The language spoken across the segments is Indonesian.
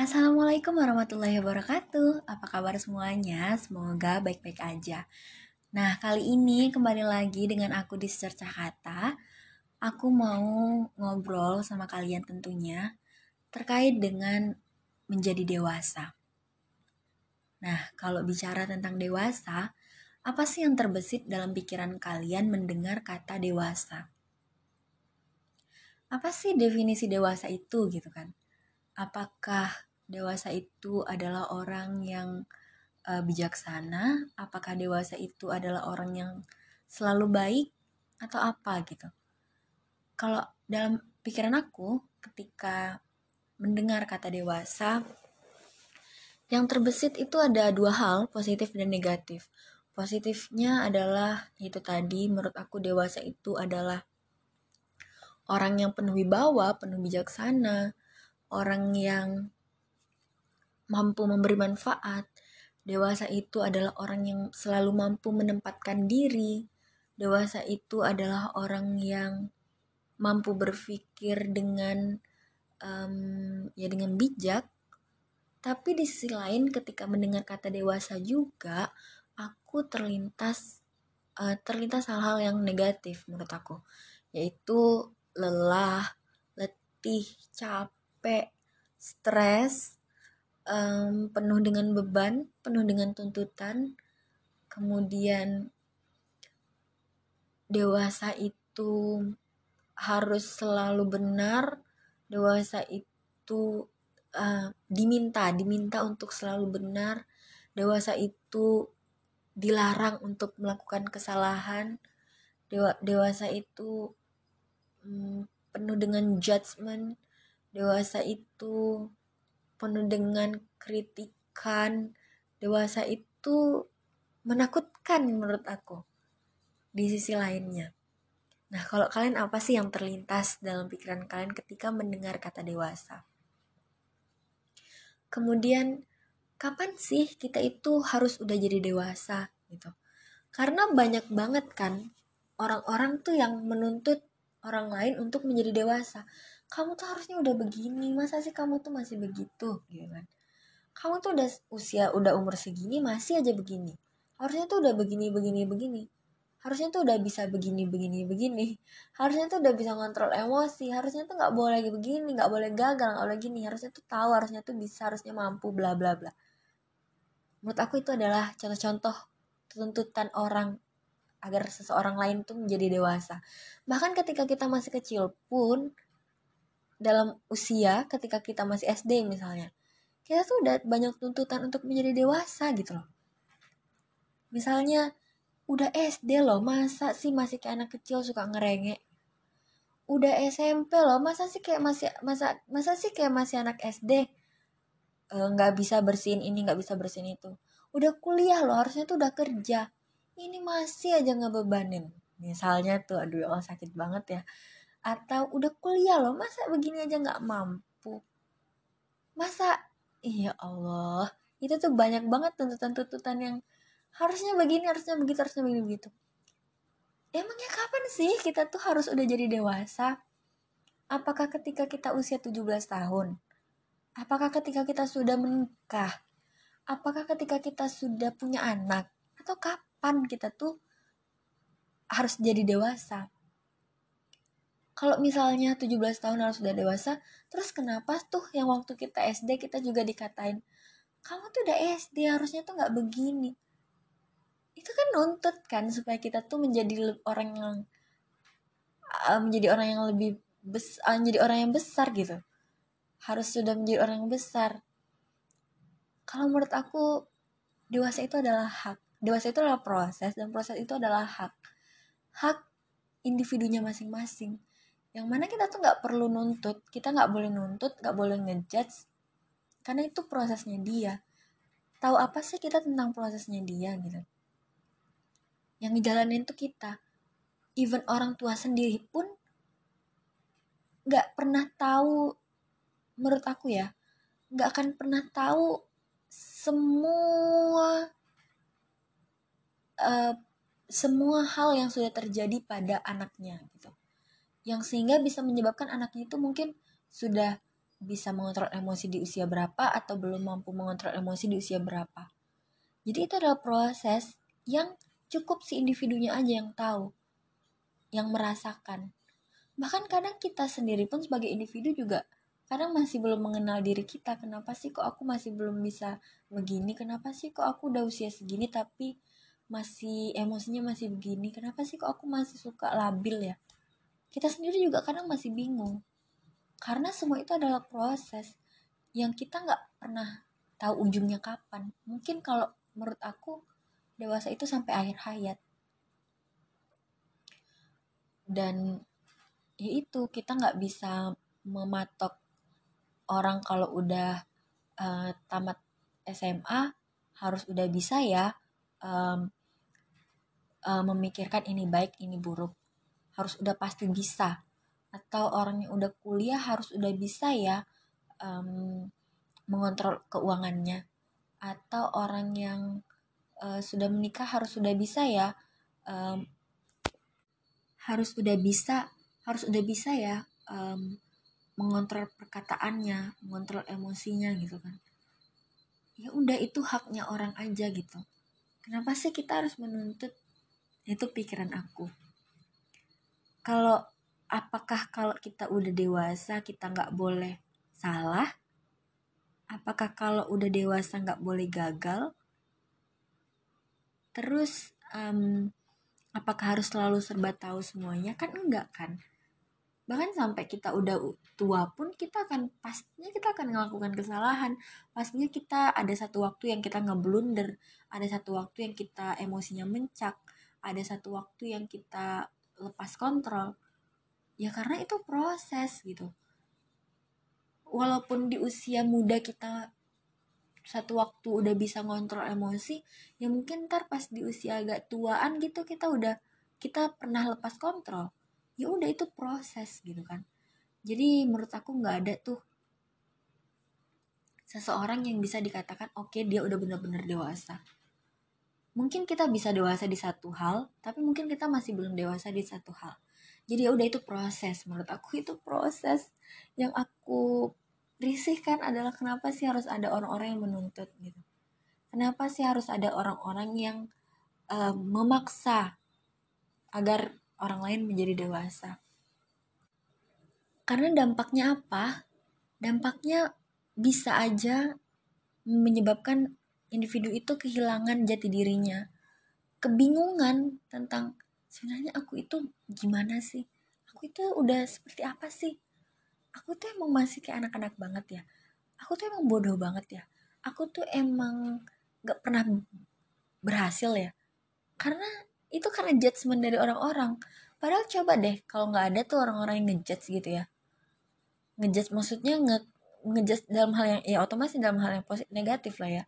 Assalamualaikum warahmatullahi wabarakatuh. Apa kabar semuanya? Semoga baik-baik aja. Nah, kali ini kembali lagi dengan aku di Secercah Kata. Aku mau ngobrol sama kalian tentunya terkait dengan menjadi dewasa. Nah, kalau bicara tentang dewasa, apa sih yang terbesit dalam pikiran kalian mendengar kata dewasa? Apa sih definisi dewasa itu gitu kan? Apakah dewasa itu adalah orang yang uh, bijaksana? Apakah dewasa itu adalah orang yang selalu baik atau apa gitu? Kalau dalam pikiran aku ketika mendengar kata dewasa yang terbesit itu ada dua hal, positif dan negatif. Positifnya adalah itu tadi menurut aku dewasa itu adalah orang yang penuh wibawa, penuh bijaksana, orang yang mampu memberi manfaat. Dewasa itu adalah orang yang selalu mampu menempatkan diri. Dewasa itu adalah orang yang mampu berpikir dengan um, ya dengan bijak. Tapi di sisi lain ketika mendengar kata dewasa juga aku terlintas uh, terlintas hal-hal yang negatif menurut aku, yaitu lelah, letih, capek, stres, um, penuh dengan beban, penuh dengan tuntutan, kemudian dewasa itu harus selalu benar, dewasa itu uh, diminta, diminta untuk selalu benar, dewasa itu dilarang untuk melakukan kesalahan, Dewa, dewasa itu um, penuh dengan judgement, dewasa itu penuh dengan kritikan dewasa itu menakutkan menurut aku di sisi lainnya. Nah, kalau kalian apa sih yang terlintas dalam pikiran kalian ketika mendengar kata dewasa? Kemudian, kapan sih kita itu harus udah jadi dewasa gitu? Karena banyak banget kan orang-orang tuh yang menuntut orang lain untuk menjadi dewasa kamu tuh harusnya udah begini masa sih kamu tuh masih begitu? Gitu kan? Kamu tuh udah usia udah umur segini masih aja begini. Harusnya tuh udah begini begini begini. Harusnya tuh udah bisa begini begini begini. Harusnya tuh udah bisa kontrol emosi. Harusnya tuh nggak boleh lagi begini nggak boleh gagal nggak boleh gini. Harusnya tuh tahu harusnya tuh bisa harusnya mampu bla bla bla. Menurut aku itu adalah contoh-contoh tuntutan orang agar seseorang lain tuh menjadi dewasa. Bahkan ketika kita masih kecil pun dalam usia ketika kita masih SD misalnya kita tuh udah banyak tuntutan untuk menjadi dewasa gitu loh. Misalnya udah SD loh masa sih masih kayak anak kecil suka ngerengek? Udah SMP loh masa sih kayak masih masa masa sih kayak masih anak SD e, nggak e, bisa bersihin ini nggak bisa bersihin itu. Udah kuliah loh harusnya tuh udah kerja. Ini masih aja ngebebanin. Misalnya tuh aduh oh sakit banget ya atau udah kuliah loh masa begini aja nggak mampu? Masa iya Allah itu tuh banyak banget tuntutan-tuntutan yang harusnya begini harusnya begitu harusnya begini begitu. Emangnya kapan sih kita tuh harus udah jadi dewasa? Apakah ketika kita usia 17 tahun? Apakah ketika kita sudah menikah? Apakah ketika kita sudah punya anak? Atau kapan kita tuh harus jadi dewasa kalau misalnya 17 tahun harus sudah dewasa, terus kenapa tuh yang waktu kita SD kita juga dikatain, kamu tuh udah SD harusnya tuh nggak begini. Itu kan nuntut kan supaya kita tuh menjadi orang yang uh, menjadi orang yang lebih bes uh, menjadi orang yang besar gitu. Harus sudah menjadi orang yang besar. Kalau menurut aku dewasa itu adalah hak. Dewasa itu adalah proses dan proses itu adalah hak. Hak individunya masing-masing yang mana kita tuh nggak perlu nuntut. Kita nggak boleh nuntut nggak boleh ngejudge karena itu prosesnya dia. Tahu apa sih kita tentang prosesnya dia gitu? Yang ngejalanin tuh kita. Even orang tua sendiri pun nggak pernah tahu menurut aku ya nggak akan pernah tahu semua uh, semua hal yang sudah terjadi pada anaknya gitu yang sehingga bisa menyebabkan anaknya itu mungkin sudah bisa mengontrol emosi di usia berapa atau belum mampu mengontrol emosi di usia berapa. Jadi itu adalah proses yang cukup si individunya aja yang tahu, yang merasakan. Bahkan kadang kita sendiri pun sebagai individu juga kadang masih belum mengenal diri kita. Kenapa sih kok aku masih belum bisa begini? Kenapa sih kok aku udah usia segini tapi masih emosinya masih begini? Kenapa sih kok aku masih suka labil ya? Kita sendiri juga kadang masih bingung. Karena semua itu adalah proses yang kita nggak pernah tahu ujungnya kapan. Mungkin kalau menurut aku dewasa itu sampai akhir hayat. Dan ya itu kita nggak bisa mematok orang kalau udah uh, tamat SMA harus udah bisa ya um, uh, memikirkan ini baik ini buruk harus udah pasti bisa. Atau orang yang udah kuliah harus udah bisa ya um, mengontrol keuangannya. Atau orang yang uh, sudah menikah harus sudah bisa ya um, harus udah bisa harus udah bisa ya um, mengontrol perkataannya mengontrol emosinya gitu kan. Ya udah itu haknya orang aja gitu. Kenapa sih kita harus menuntut? Itu pikiran aku kalau apakah kalau kita udah dewasa kita nggak boleh salah? Apakah kalau udah dewasa nggak boleh gagal? Terus um, apakah harus selalu serba tahu semuanya? Kan enggak kan? Bahkan sampai kita udah tua pun kita akan pastinya kita akan melakukan kesalahan. Pastinya kita ada satu waktu yang kita ngeblunder, ada satu waktu yang kita emosinya mencak, ada satu waktu yang kita lepas kontrol. Ya karena itu proses gitu. Walaupun di usia muda kita satu waktu udah bisa ngontrol emosi ya mungkin ntar pas di usia agak tuaan gitu kita udah kita pernah lepas kontrol. Ya udah itu proses gitu kan. Jadi menurut aku nggak ada tuh seseorang yang bisa dikatakan oke okay, dia udah bener-bener dewasa mungkin kita bisa dewasa di satu hal tapi mungkin kita masih belum dewasa di satu hal. Jadi ya udah itu proses. Menurut aku itu proses yang aku risihkan adalah kenapa sih harus ada orang-orang yang menuntut gitu. Kenapa sih harus ada orang-orang yang uh, memaksa agar orang lain menjadi dewasa? Karena dampaknya apa? Dampaknya bisa aja menyebabkan individu itu kehilangan jati dirinya. Kebingungan tentang sebenarnya aku itu gimana sih? Aku itu udah seperti apa sih? Aku tuh emang masih kayak anak-anak banget ya? Aku tuh emang bodoh banget ya? Aku tuh emang gak pernah berhasil ya? Karena itu karena judgement dari orang-orang. Padahal coba deh kalau nggak ada tuh orang-orang yang ngejudge gitu ya. Ngejudge maksudnya nge ngejudge dalam hal yang ya otomatis dalam hal yang positif negatif lah ya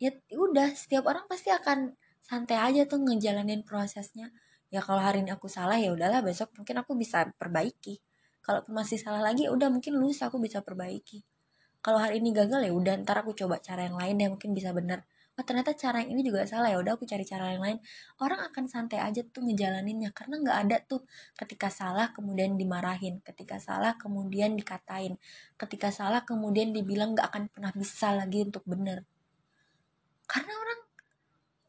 ya udah setiap orang pasti akan santai aja tuh ngejalanin prosesnya. Ya kalau hari ini aku salah ya udahlah besok mungkin aku bisa perbaiki. Kalau masih salah lagi ya udah mungkin lusa aku bisa perbaiki. Kalau hari ini gagal ya udah ntar aku coba cara yang lain deh mungkin bisa bener oh ternyata cara yang ini juga salah ya udah aku cari cara yang lain. Orang akan santai aja tuh ngejalaninnya karena nggak ada tuh ketika salah kemudian dimarahin ketika salah kemudian dikatain ketika salah kemudian dibilang nggak akan pernah bisa lagi untuk bener karena orang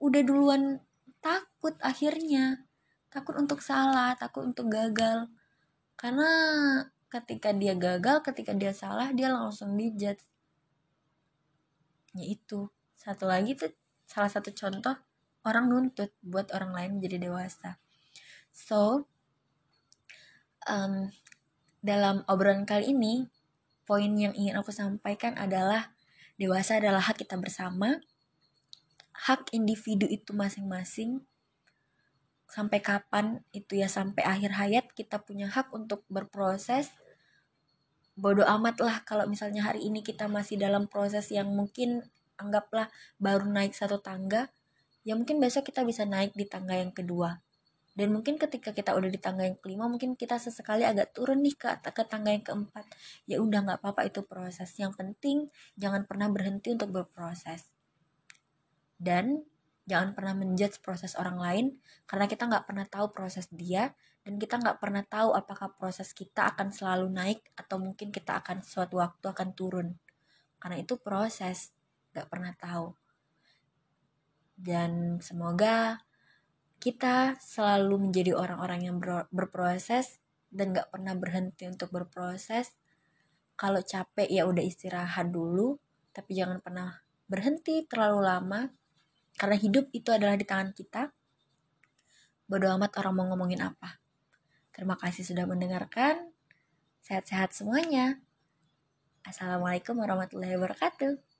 udah duluan takut akhirnya. Takut untuk salah takut untuk gagal. Karena ketika dia gagal ketika dia salah dia langsung dijudge. Ya itu. Satu lagi tuh salah satu contoh orang nuntut buat orang lain menjadi dewasa. So um, dalam obrolan kali ini poin yang ingin aku sampaikan adalah dewasa adalah hak kita bersama hak individu itu masing-masing sampai kapan itu ya sampai akhir hayat kita punya hak untuk berproses. Bodoh amat lah kalau misalnya hari ini kita masih dalam proses yang mungkin anggaplah baru naik satu tangga ya mungkin besok kita bisa naik di tangga yang kedua. Dan mungkin ketika kita udah di tangga yang kelima mungkin kita sesekali agak turun nih ke ke tangga yang keempat. Ya udah nggak apa-apa itu proses. Yang penting jangan pernah berhenti untuk berproses dan jangan pernah menjudge proses orang lain karena kita nggak pernah tahu proses dia dan kita nggak pernah tahu apakah proses kita akan selalu naik atau mungkin kita akan suatu waktu akan turun. Karena itu proses nggak pernah tahu. Dan semoga kita selalu menjadi orang-orang yang ber berproses dan nggak pernah berhenti untuk berproses. Kalau capek ya udah istirahat dulu tapi jangan pernah berhenti terlalu lama karena hidup itu adalah di tangan kita bodo amat orang mau ngomongin apa Terima kasih sudah mendengarkan. Sehat-sehat semuanya. Assalamualaikum warahmatullahi wabarakatuh.